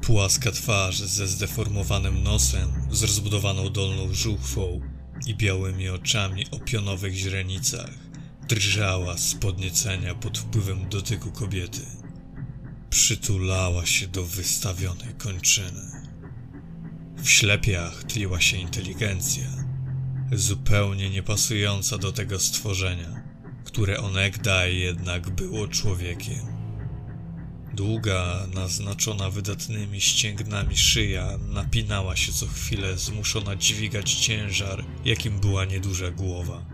Płaska twarz ze zdeformowanym nosem, z rozbudowaną dolną żuchwą i białymi oczami o pionowych źrenicach drżała z podniecenia pod wpływem dotyku kobiety. Przytulała się do wystawionej kończyny. W ślepiach tliła się inteligencja, zupełnie niepasująca do tego stworzenia, które onegdaj jednak było człowiekiem. Długa, naznaczona wydatnymi ścięgnami szyja napinała się co chwilę, zmuszona dźwigać ciężar, jakim była nieduża głowa.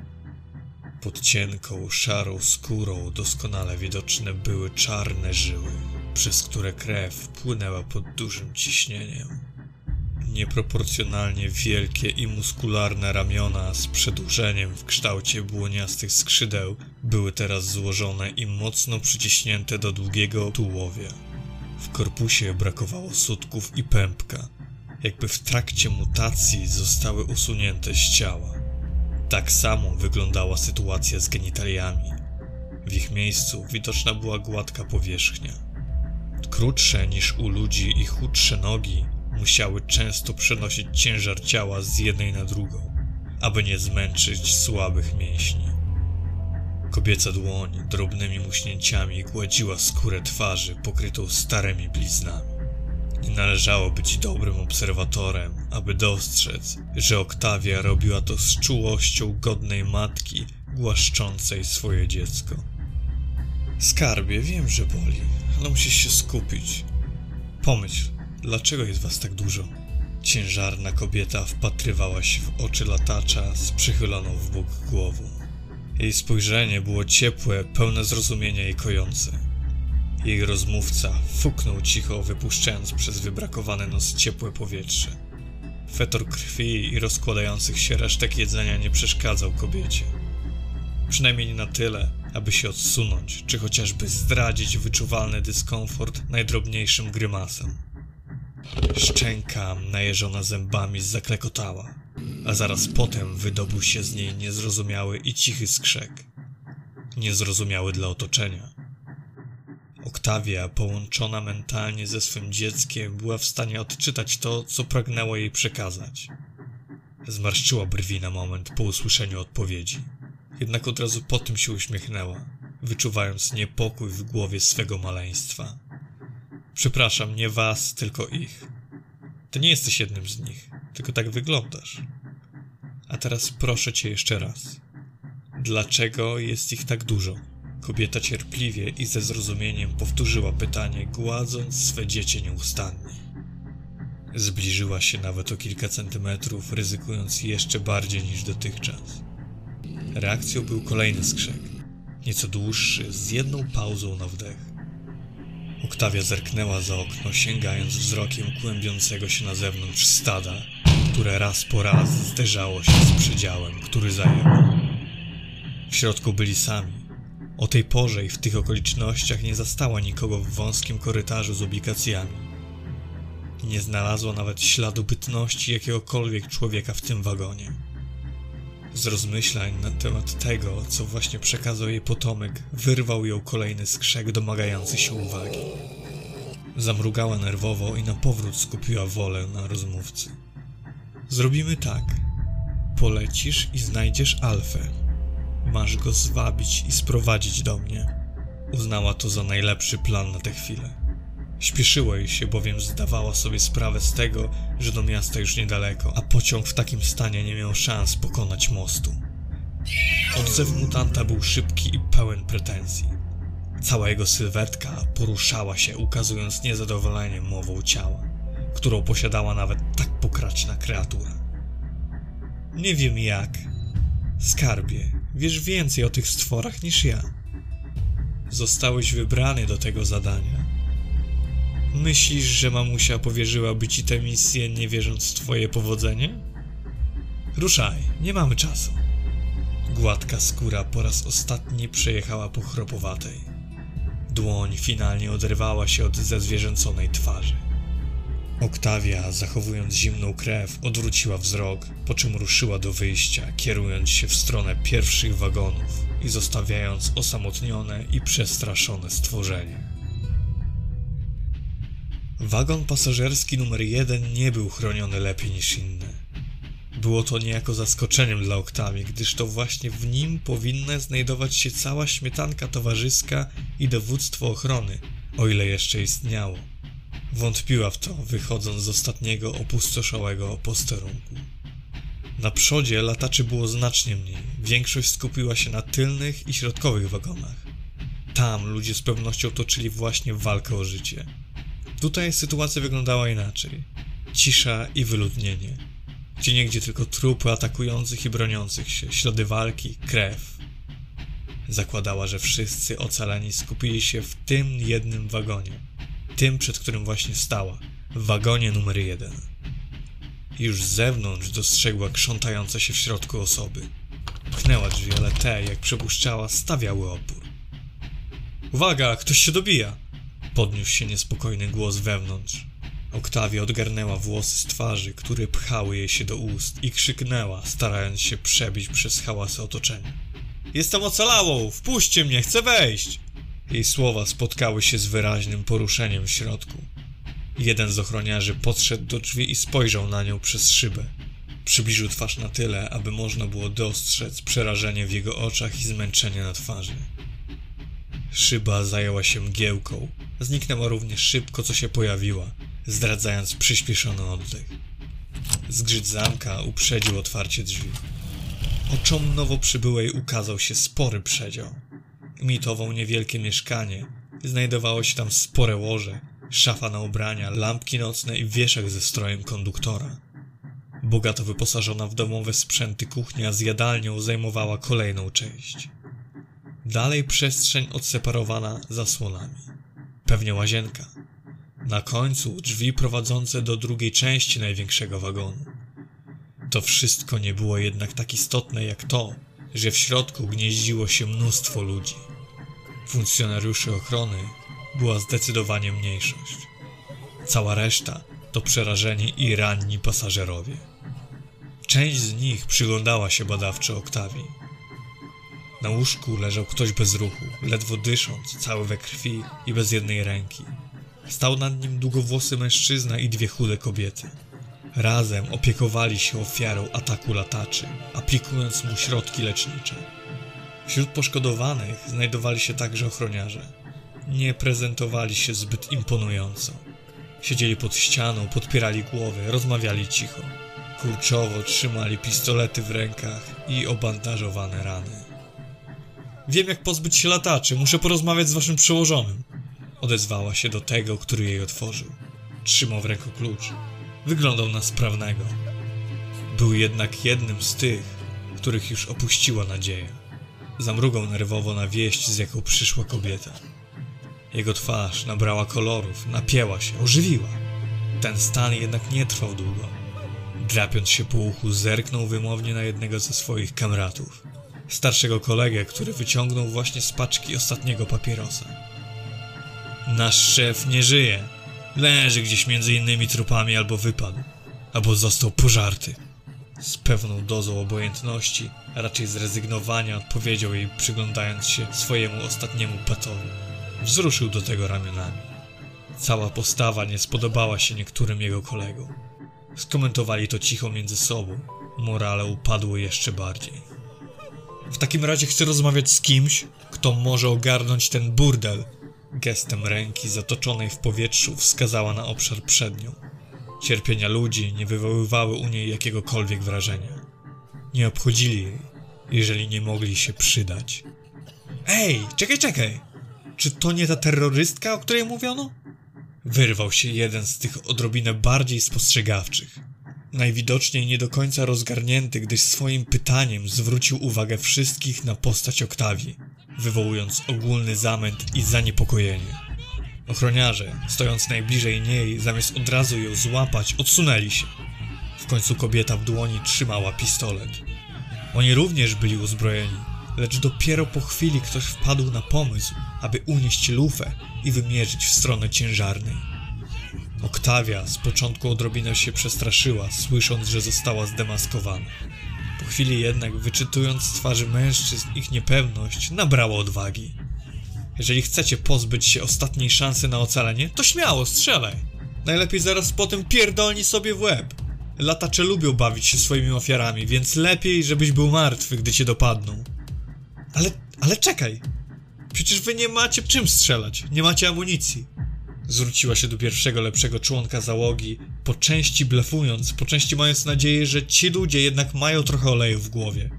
Pod cienką, szarą skórą doskonale widoczne były czarne żyły, przez które krew płynęła pod dużym ciśnieniem. Nieproporcjonalnie wielkie i muskularne ramiona z przedłużeniem w kształcie błoniastych skrzydeł były teraz złożone i mocno przyciśnięte do długiego tułowia. W korpusie brakowało sutków i pępka, jakby w trakcie mutacji zostały usunięte z ciała. Tak samo wyglądała sytuacja z genitaliami. W ich miejscu widoczna była gładka powierzchnia. Krótsze niż u ludzi i chudsze nogi musiały często przenosić ciężar ciała z jednej na drugą, aby nie zmęczyć słabych mięśni. Kobieca dłoń drobnymi muśnięciami gładziła skórę twarzy pokrytą starymi bliznami. Nie należało być dobrym obserwatorem, aby dostrzec, że Oktawia robiła to z czułością godnej matki głaszczącej swoje dziecko. Skarbie, wiem, że boli, ale musisz się skupić. Pomyśl, dlaczego jest was tak dużo? Ciężarna kobieta wpatrywała się w oczy latacza z przychyloną w bok głową. Jej spojrzenie było ciepłe, pełne zrozumienia i kojące. Jej rozmówca fuknął cicho, wypuszczając przez wybrakowany nos ciepłe powietrze. Fetor krwi i rozkładających się resztek jedzenia nie przeszkadzał kobiecie. Przynajmniej nie na tyle, aby się odsunąć, czy chociażby zdradzić wyczuwalny dyskomfort najdrobniejszym grymasem. Szczęka, najeżona zębami, zaklekotała, a zaraz potem wydobył się z niej niezrozumiały i cichy skrzek. Niezrozumiały dla otoczenia. Oktawia, połączona mentalnie ze swym dzieckiem, była w stanie odczytać to, co pragnęło jej przekazać. Zmarszczyła brwi na moment po usłyszeniu odpowiedzi. Jednak od razu po tym się uśmiechnęła, wyczuwając niepokój w głowie swego maleństwa. Przepraszam, nie was, tylko ich. Ty nie jesteś jednym z nich, tylko tak wyglądasz. A teraz proszę cię jeszcze raz. Dlaczego jest ich tak dużo? Kobieta cierpliwie i ze zrozumieniem powtórzyła pytanie, gładząc swe dziecię nieustannie. Zbliżyła się nawet o kilka centymetrów, ryzykując jeszcze bardziej niż dotychczas. Reakcją był kolejny skrzek, nieco dłuższy, z jedną pauzą na wdech. Oktawia zerknęła za okno, sięgając wzrokiem kłębiącego się na zewnątrz stada, które raz po raz zderzało się z przedziałem, który zajęło. W środku byli sami. O tej porze i w tych okolicznościach nie zastała nikogo w wąskim korytarzu z obligacjami. I nie znalazła nawet śladu bytności jakiegokolwiek człowieka w tym wagonie. Z rozmyślań na temat tego, co właśnie przekazał jej potomek, wyrwał ją kolejny skrzek domagający się uwagi. Zamrugała nerwowo i na powrót skupiła wolę na rozmówcy. Zrobimy tak. Polecisz i znajdziesz Alfę. Masz go zwabić i sprowadzić do mnie. Uznała to za najlepszy plan na tę chwilę. Śpieszyło jej się, bowiem zdawała sobie sprawę z tego, że do miasta już niedaleko, a pociąg w takim stanie nie miał szans pokonać mostu. Odzew mutanta był szybki i pełen pretensji. Cała jego sylwetka poruszała się, ukazując niezadowolenie mową ciała, którą posiadała nawet tak pokraczna kreatura. Nie wiem jak. Skarbie, wiesz więcej o tych stworach niż ja. Zostałeś wybrany do tego zadania Myślisz, że mamusia powierzyłaby ci tę misję, nie wierząc w twoje powodzenie? Ruszaj, nie mamy czasu. Gładka skóra po raz ostatni przejechała po chropowatej. Dłoń finalnie oderwała się od zezwierzęconej twarzy. Oktawia, zachowując zimną krew, odwróciła wzrok, po czym ruszyła do wyjścia, kierując się w stronę pierwszych wagonów i zostawiając osamotnione i przestraszone stworzenie. Wagon pasażerski numer jeden nie był chroniony lepiej niż inne. Było to niejako zaskoczeniem dla Oktawii, gdyż to właśnie w nim powinna znajdować się cała śmietanka towarzyska i dowództwo ochrony, o ile jeszcze istniało. Wątpiła w to, wychodząc z ostatniego opustoszałego posterunku. Na przodzie lataczy było znacznie mniej. Większość skupiła się na tylnych i środkowych wagonach. Tam ludzie z pewnością toczyli właśnie walkę o życie. Tutaj sytuacja wyglądała inaczej. Cisza i wyludnienie. Gdzie niegdzie tylko trupy atakujących i broniących się, ślady walki, krew. Zakładała, że wszyscy ocaleni skupili się w tym jednym wagonie. Tym, przed którym właśnie stała. W wagonie numer jeden. Już z zewnątrz dostrzegła krzątające się w środku osoby. Pchnęła drzwi, ale te, jak przypuszczała, stawiały opór. Uwaga, ktoś się dobija! Podniósł się niespokojny głos wewnątrz. Oktawia odgarnęła włosy z twarzy, które pchały jej się do ust i krzyknęła, starając się przebić przez hałasy otoczenia. Jestem ocalałą! Wpuśćcie mnie, chcę wejść! Jej słowa spotkały się z wyraźnym poruszeniem w środku. Jeden z ochroniarzy podszedł do drzwi i spojrzał na nią przez szybę. Przybliżył twarz na tyle, aby można było dostrzec przerażenie w jego oczach i zmęczenie na twarzy. Szyba zajęła się mgiełką. Zniknęła również szybko, co się pojawiła, zdradzając przyspieszony oddech. Zgrzyt zamka uprzedził otwarcie drzwi. Oczom nowo przybyłej ukazał się spory przedział. Imitował niewielkie mieszkanie. Znajdowało się tam spore łoże, szafa na ubrania, lampki nocne i wieszak ze strojem konduktora. Bogato wyposażona w domowe sprzęty kuchnia z jadalnią zajmowała kolejną część. Dalej przestrzeń odseparowana zasłonami. Pewnie łazienka. Na końcu drzwi prowadzące do drugiej części największego wagonu. To wszystko nie było jednak tak istotne jak to, że w środku gnieździło się mnóstwo ludzi. Funkcjonariuszy ochrony była zdecydowanie mniejszość. Cała reszta to przerażeni i ranni pasażerowie. Część z nich przyglądała się badawczo Oktawii. Na łóżku leżał ktoś bez ruchu, ledwo dysząc, cały we krwi i bez jednej ręki. Stał nad nim długowłosy mężczyzna i dwie chude kobiety. Razem opiekowali się ofiarą ataku lataczy, aplikując mu środki lecznicze. Wśród poszkodowanych znajdowali się także ochroniarze. Nie prezentowali się zbyt imponująco. Siedzieli pod ścianą, podpierali głowy, rozmawiali cicho. Kurczowo trzymali pistolety w rękach i obandażowane rany. Wiem, jak pozbyć się lataczy. Muszę porozmawiać z waszym przełożonym. Odezwała się do tego, który jej otworzył. Trzymał w ręku klucz. Wyglądał na sprawnego. Był jednak jednym z tych, których już opuściła nadzieja. Zamrugał nerwowo na wieść, z jaką przyszła kobieta. Jego twarz nabrała kolorów, napięła się, ożywiła. Ten stan jednak nie trwał długo. Drapiąc się po uchu, zerknął wymownie na jednego ze swoich kamratów. Starszego kolegę, który wyciągnął właśnie z paczki ostatniego papierosa. Nasz szef nie żyje. Leży gdzieś między innymi trupami albo wypadł, albo został pożarty. Z pewną dozą obojętności, a raczej zrezygnowania odpowiedział jej, przyglądając się swojemu ostatniemu patowi. Wzruszył do tego ramionami. Cała postawa nie spodobała się niektórym jego kolegom. Skomentowali to cicho między sobą. Morale upadło jeszcze bardziej. W takim razie chcę rozmawiać z kimś, kto może ogarnąć ten burdel. Gestem ręki zatoczonej w powietrzu wskazała na obszar przed nią. Cierpienia ludzi nie wywoływały u niej jakiegokolwiek wrażenia. Nie obchodzili jej, jeżeli nie mogli się przydać. Ej, czekaj, czekaj! Czy to nie ta terrorystka, o której mówiono? Wyrwał się jeden z tych odrobinę bardziej spostrzegawczych. Najwidoczniej nie do końca rozgarnięty, gdyż swoim pytaniem zwrócił uwagę wszystkich na postać Oktawii, wywołując ogólny zamęt i zaniepokojenie. Ochroniarze, stojąc najbliżej niej, zamiast od razu ją złapać, odsunęli się. W końcu kobieta w dłoni trzymała pistolet. Oni również byli uzbrojeni, lecz dopiero po chwili ktoś wpadł na pomysł, aby unieść lufę i wymierzyć w stronę ciężarnej. Oktawia z początku odrobinę się przestraszyła, słysząc, że została zdemaskowana. Po chwili jednak, wyczytując z twarzy mężczyzn ich niepewność, nabrała odwagi. Jeżeli chcecie pozbyć się ostatniej szansy na ocalenie, to śmiało strzelaj. Najlepiej zaraz potem pierdolni sobie w łeb. Latacze lubią bawić się swoimi ofiarami, więc lepiej, żebyś był martwy, gdy cię dopadną. Ale, ale czekaj. Przecież wy nie macie czym strzelać, nie macie amunicji. Zwróciła się do pierwszego lepszego członka załogi, po części blefując, po części mając nadzieję, że ci ludzie jednak mają trochę oleju w głowie.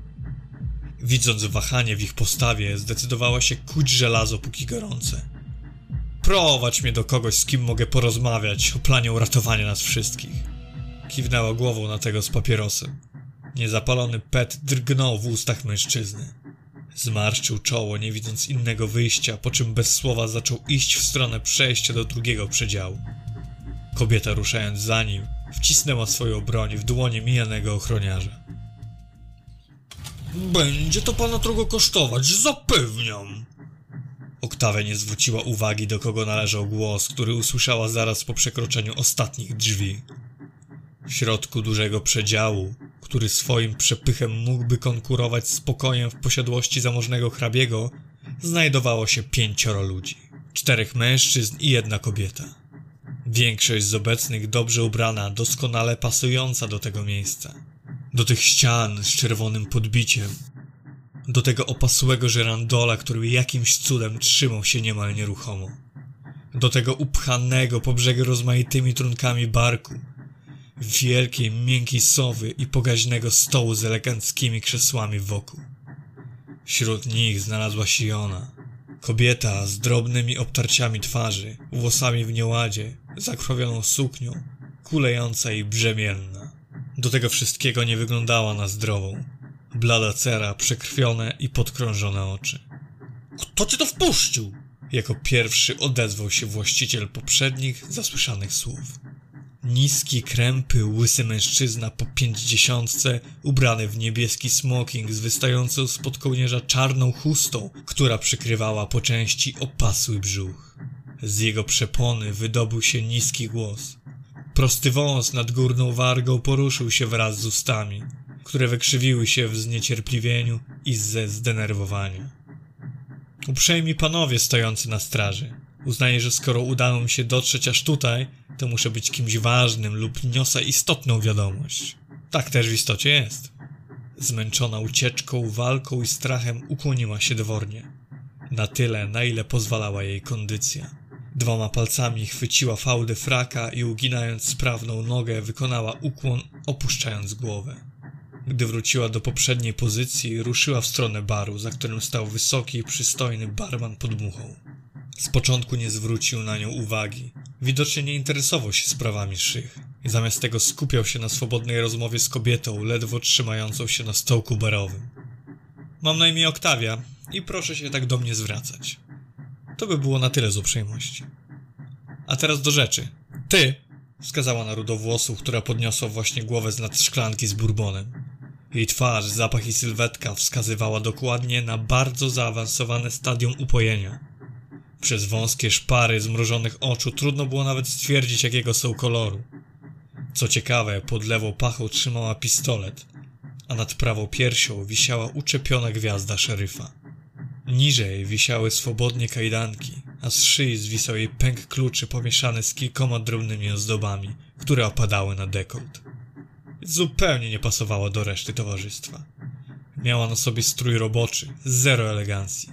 Widząc wahanie w ich postawie, zdecydowała się kuć żelazo póki gorące. Prowadź mnie do kogoś, z kim mogę porozmawiać o planie uratowania nas wszystkich. Kiwnęła głową na tego z papierosem. Niezapalony pet drgnął w ustach mężczyzny. Zmarszczył czoło, nie widząc innego wyjścia, po czym bez słowa zaczął iść w stronę przejścia do drugiego przedziału. Kobieta ruszając za nim, wcisnęła swoją broń w dłonie mijanego ochroniarza. Będzie to pana drogo kosztować, zapewniam. Oktawia nie zwróciła uwagi, do kogo należał głos, który usłyszała zaraz po przekroczeniu ostatnich drzwi. W środku dużego przedziału, który swoim przepychem mógłby konkurować z pokojem w posiadłości zamożnego hrabiego, znajdowało się pięcioro ludzi. Czterech mężczyzn i jedna kobieta. Większość z obecnych dobrze ubrana, doskonale pasująca do tego miejsca. Do tych ścian z czerwonym podbiciem. Do tego opasłego żerandola, który jakimś cudem trzymał się niemal nieruchomo. Do tego upchanego po brzegu rozmaitymi trunkami barku, wielkiej, miękkiej sowy i pokaźnego stołu z eleganckimi krzesłami wokół. Wśród nich znalazła się ona, kobieta z drobnymi obtarciami twarzy, włosami w nieładzie, zakrwawioną suknią, kulejąca i brzemienna. Do tego wszystkiego nie wyglądała na zdrową. Blada cera, przekrwione i podkrążone oczy. Kto cię to wpuścił? Jako pierwszy odezwał się właściciel poprzednich zasłyszanych słów. Niski, krępy, łysy mężczyzna po pięćdziesiątce, ubrany w niebieski smoking z wystającą spod kołnierza czarną chustą, która przykrywała po części opasły brzuch. Z jego przepony wydobył się niski głos. Prosty wąs nad górną wargą poruszył się wraz z ustami, które wykrzywiły się w zniecierpliwieniu i ze zdenerwowania. Uprzejmi panowie stojący na straży. Uznaję, że skoro udało mi się dotrzeć aż tutaj, to muszę być kimś ważnym lub niosę istotną wiadomość. Tak też w istocie jest. Zmęczona ucieczką, walką i strachem ukłoniła się dwornie. Na tyle, na ile pozwalała jej kondycja. Dwoma palcami chwyciła fałdy fraka i uginając sprawną nogę wykonała ukłon, opuszczając głowę. Gdy wróciła do poprzedniej pozycji, ruszyła w stronę baru, za którym stał wysoki przystojny barman pod muchą. Z początku nie zwrócił na nią uwagi. Widocznie nie interesował się sprawami szych. I zamiast tego skupiał się na swobodnej rozmowie z kobietą, ledwo trzymającą się na stołku barowym. Mam na imię Oktawia i proszę się tak do mnie zwracać. To by było na tyle z uprzejmości. A teraz do rzeczy. Ty! Wskazała na rudowłosą, która podniosła właśnie głowę z nad szklanki z bourbonem. Jej twarz, zapach i sylwetka wskazywała dokładnie na bardzo zaawansowane stadium upojenia. Przez wąskie szpary zmrużonych oczu trudno było nawet stwierdzić, jakiego są koloru. Co ciekawe, pod lewą pachą trzymała pistolet, a nad prawą piersią wisiała uczepiona gwiazda szeryfa. Niżej wisiały swobodnie kajdanki, a z szyi zwisał jej pęk kluczy pomieszany z kilkoma drobnymi ozdobami, które opadały na dekolt. Zupełnie nie pasowała do reszty towarzystwa. Miała na sobie strój roboczy, zero elegancji.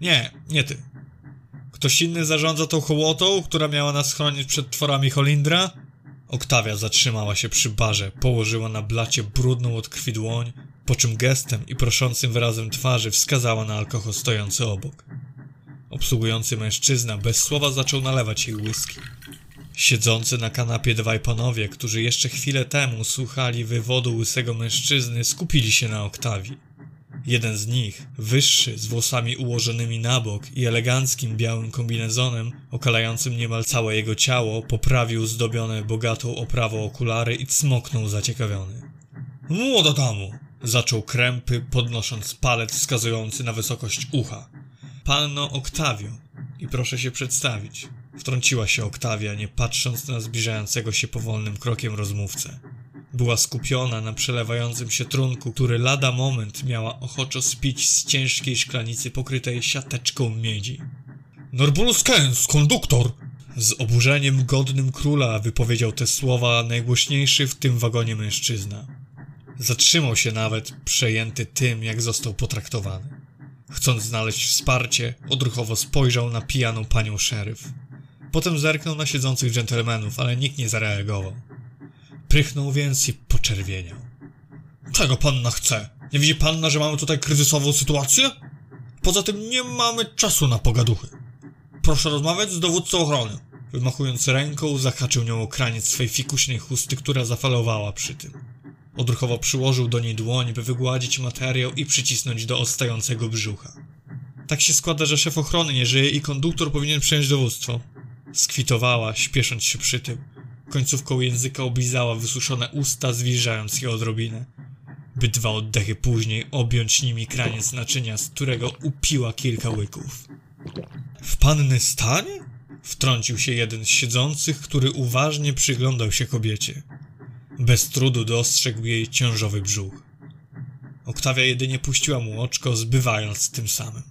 Nie, nie ty. Ktoś inny zarządza tą hołotą, która miała nas chronić przed tworami Holindra? Oktawia zatrzymała się przy barze, położyła na blacie brudną od krwi dłoń, po czym gestem i proszącym wyrazem twarzy wskazała na alkohol stojący obok. Obsługujący mężczyzna bez słowa zaczął nalewać jej whisky. Siedzący na kanapie dwaj panowie, którzy jeszcze chwilę temu słuchali wywodu łysego mężczyzny, skupili się na Oktawii. Jeden z nich, wyższy, z włosami ułożonymi na bok i eleganckim białym kombinezonem, okalającym niemal całe jego ciało, poprawił zdobione bogatą oprawą okulary i cmoknął zaciekawiony. Młoda damo! Zaczął krępy, podnosząc palec wskazujący na wysokość ucha. Panno Oktawio. I proszę się przedstawić. Wtrąciła się Oktawia, nie patrząc na zbliżającego się powolnym krokiem rozmówcę. Była skupiona na przelewającym się trunku, który lada moment miała ochoczo spić z ciężkiej szklanicy pokrytej siateczką miedzi. Norbulus Kens, konduktor! Z oburzeniem godnym króla wypowiedział te słowa najgłośniejszy w tym wagonie mężczyzna. Zatrzymał się nawet, przejęty tym, jak został potraktowany. Chcąc znaleźć wsparcie, odruchowo spojrzał na pijaną panią szeryf. Potem zerknął na siedzących dżentelmenów, ale nikt nie zareagował. Prychnął więc i poczerwieniał. Czego panna chce? Nie widzi panna, że mamy tutaj kryzysową sytuację? Poza tym nie mamy czasu na pogaduchy. Proszę rozmawiać z dowódcą ochrony. Wymachując ręką, zahaczył nią o kraniec swej fikuśnej chusty, która zafalowała przy tym. Odruchowo przyłożył do niej dłoń, by wygładzić materiał i przycisnąć do ostającego brzucha. Tak się składa, że szef ochrony nie żyje i konduktor powinien przejąć dowództwo. Skwitowała, śpiesząc się przy tym. Końcówką języka oblizała wysuszone usta, zwilżając je odrobinę, by dwa oddechy później objąć nimi kraniec naczynia, z którego upiła kilka łyków. W panny stanie? Wtrącił się jeden z siedzących, który uważnie przyglądał się kobiecie. Bez trudu dostrzegł jej ciążowy brzuch. Oktawia jedynie puściła mu oczko, zbywając tym samym.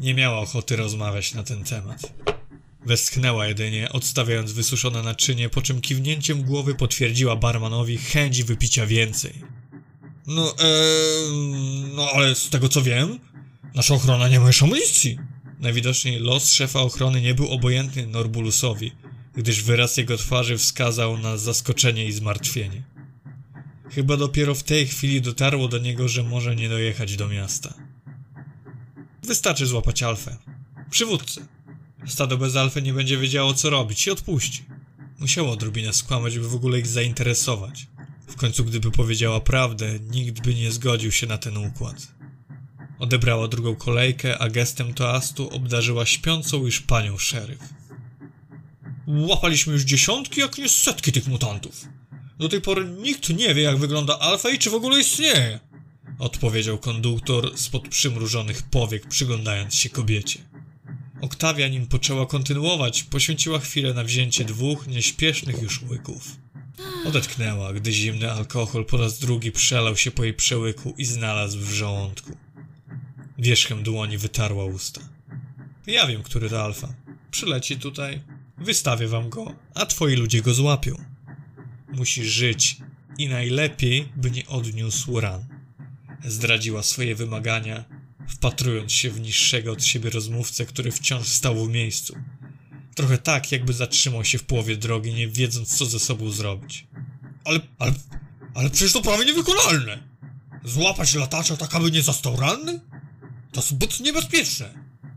Nie miała ochoty rozmawiać na ten temat. Westchnęła jedynie, odstawiając wysuszone naczynie, po czym kiwnięciem głowy potwierdziła barmanowi chęć wypicia więcej. No, ee, no ale z tego co wiem, nasza ochrona nie ma już amunicji. Najwidoczniej los szefa ochrony nie był obojętny Norbulusowi, gdyż wyraz jego twarzy wskazał na zaskoczenie i zmartwienie. Chyba dopiero w tej chwili dotarło do niego, że może nie dojechać do miasta. Wystarczy złapać Alfę. Przywódcę. Stado bez Alfy nie będzie wiedziało co robić i odpuści. Musiało odrobinę skłamać, by w ogóle ich zainteresować. W końcu, gdyby powiedziała prawdę, nikt by nie zgodził się na ten układ. Odebrała drugą kolejkę, a gestem toastu obdarzyła śpiącą już panią szeryf. Łapaliśmy już dziesiątki, jak nie setki tych mutantów. Do tej pory nikt nie wie, jak wygląda alfa i czy w ogóle istnieje. Odpowiedział konduktor spod przymrużonych powiek, przyglądając się kobiecie. Oktawia, nim poczęła kontynuować, poświęciła chwilę na wzięcie dwóch nieśpiesznych już łyków. Odetchnęła, gdy zimny alkohol po raz drugi przelał się po jej przełyku i znalazł w żołądku. Wierzchem dłoni wytarła usta. Ja wiem, który to alfa. Przyleci tutaj, wystawię wam go, a twoi ludzie go złapią. Musi żyć i najlepiej, by nie odniósł ran. Zdradziła swoje wymagania, wpatrując się w niższego od siebie rozmówcę, który wciąż stał w miejscu. Trochę tak, jakby zatrzymał się w połowie drogi, nie wiedząc, co ze sobą zrobić. Ale, ale, ale przecież to prawie niewykonalne! Złapać latacza tak, aby nie został ranny? To zbyt niebezpieczne!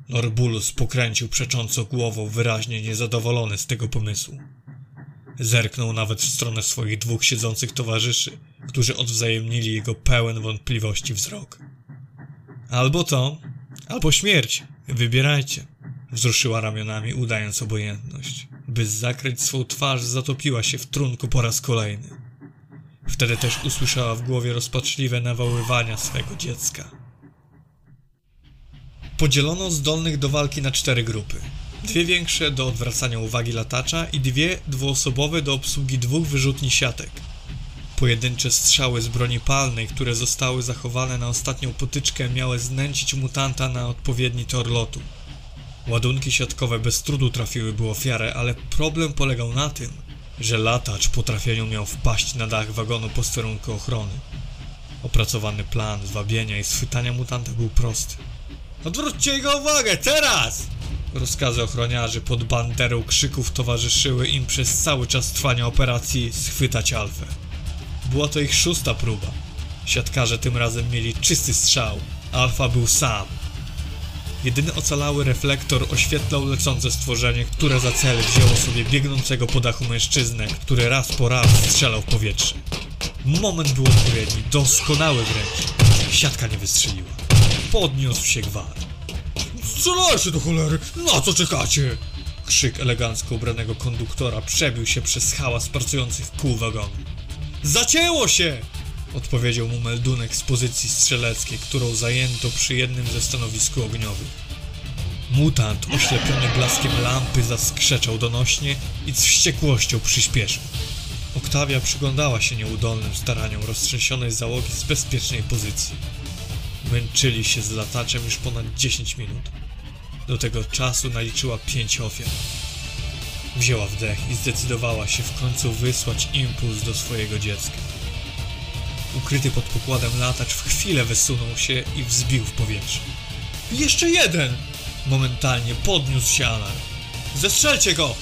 Norbulus pokręcił przecząco głową, wyraźnie niezadowolony z tego pomysłu. Zerknął nawet w stronę swoich dwóch siedzących towarzyszy, którzy odwzajemnili jego pełen wątpliwości wzrok. Albo to, albo śmierć. Wybierajcie. Wzruszyła ramionami, udając obojętność. By zakryć swą twarz, zatopiła się w trunku po raz kolejny. Wtedy też usłyszała w głowie rozpaczliwe nawoływania swego dziecka. Podzielono zdolnych do walki na cztery grupy. Dwie większe do odwracania uwagi latacza i dwie dwuosobowe do obsługi dwóch wyrzutni siatek. Pojedyncze strzały z broni palnej, które zostały zachowane na ostatnią potyczkę, miały znęcić mutanta na odpowiedni tor lotu. Ładunki siatkowe bez trudu trafiły w ofiarę, ale problem polegał na tym, że latacz po trafieniu miał wpaść na dach wagonu posterunku ochrony. Opracowany plan zwabienia i schwytania mutanta był prosty. Odwróćcie jego uwagę, teraz! Rozkazy ochroniarzy pod banderą krzyków towarzyszyły im przez cały czas trwania operacji schwytać Alfę. Była to ich szósta próba. Siatkarze tym razem mieli czysty strzał. Alfa był sam. Jedyny ocalały reflektor oświetlał lecące stworzenie, które za cel wzięło sobie biegnącego po dachu mężczyznę, który raz po raz strzelał w powietrze. Moment był odpowiedni, doskonały wręcz. Siatka nie wystrzeliła. Podniósł się gwar. Strzelajcie do cholery! Na co czekacie? Krzyk elegancko ubranego konduktora przebił się przez hałas pracujących kół wagonu. Zacięło się! Odpowiedział mu meldunek z pozycji strzeleckiej, którą zajęto przy jednym ze stanowisku ogniowych. Mutant, oślepiony blaskiem lampy, zaskrzeczał donośnie i z wściekłością przyspieszył. Oktawia przyglądała się nieudolnym staraniom roztrzęsionej załogi z bezpiecznej pozycji. Męczyli się z lataczem już ponad 10 minut. Do tego czasu naliczyła pięć ofiar. Wzięła wdech i zdecydowała się w końcu wysłać impuls do swojego dziecka. Ukryty pod pokładem latacz w chwilę wysunął się i wzbił w powietrze. Jeszcze jeden! Momentalnie podniósł się alarm. Zestrzelcie go!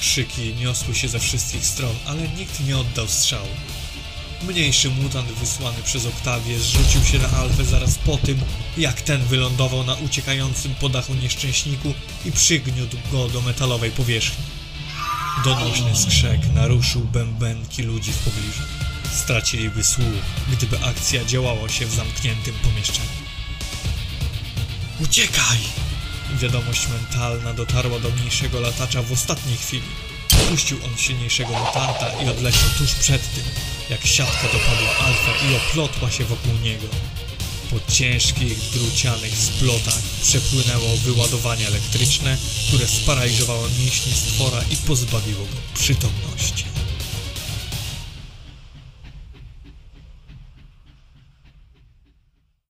Krzyki niosły się ze wszystkich stron, ale nikt nie oddał strzału. Mniejszy mutant wysłany przez Oktawię zrzucił się na Alfę zaraz po tym, jak ten wylądował na uciekającym po dachu nieszczęśniku i przygniótł go do metalowej powierzchni. Donośny skrzek naruszył bębenki ludzi w pobliżu. Straciliby słuch, gdyby akcja działała się w zamkniętym pomieszczeniu. Uciekaj! Wiadomość mentalna dotarła do mniejszego latacza w ostatniej chwili. Puścił on silniejszego mutanta i odleciał tuż przed tym, jak siatka dopadła Alfę i oplotła się wokół niego. Po ciężkich, drucianych splotach przepłynęło wyładowanie elektryczne, które sparaliżowało mięśnie stwora i pozbawiło go przytomności.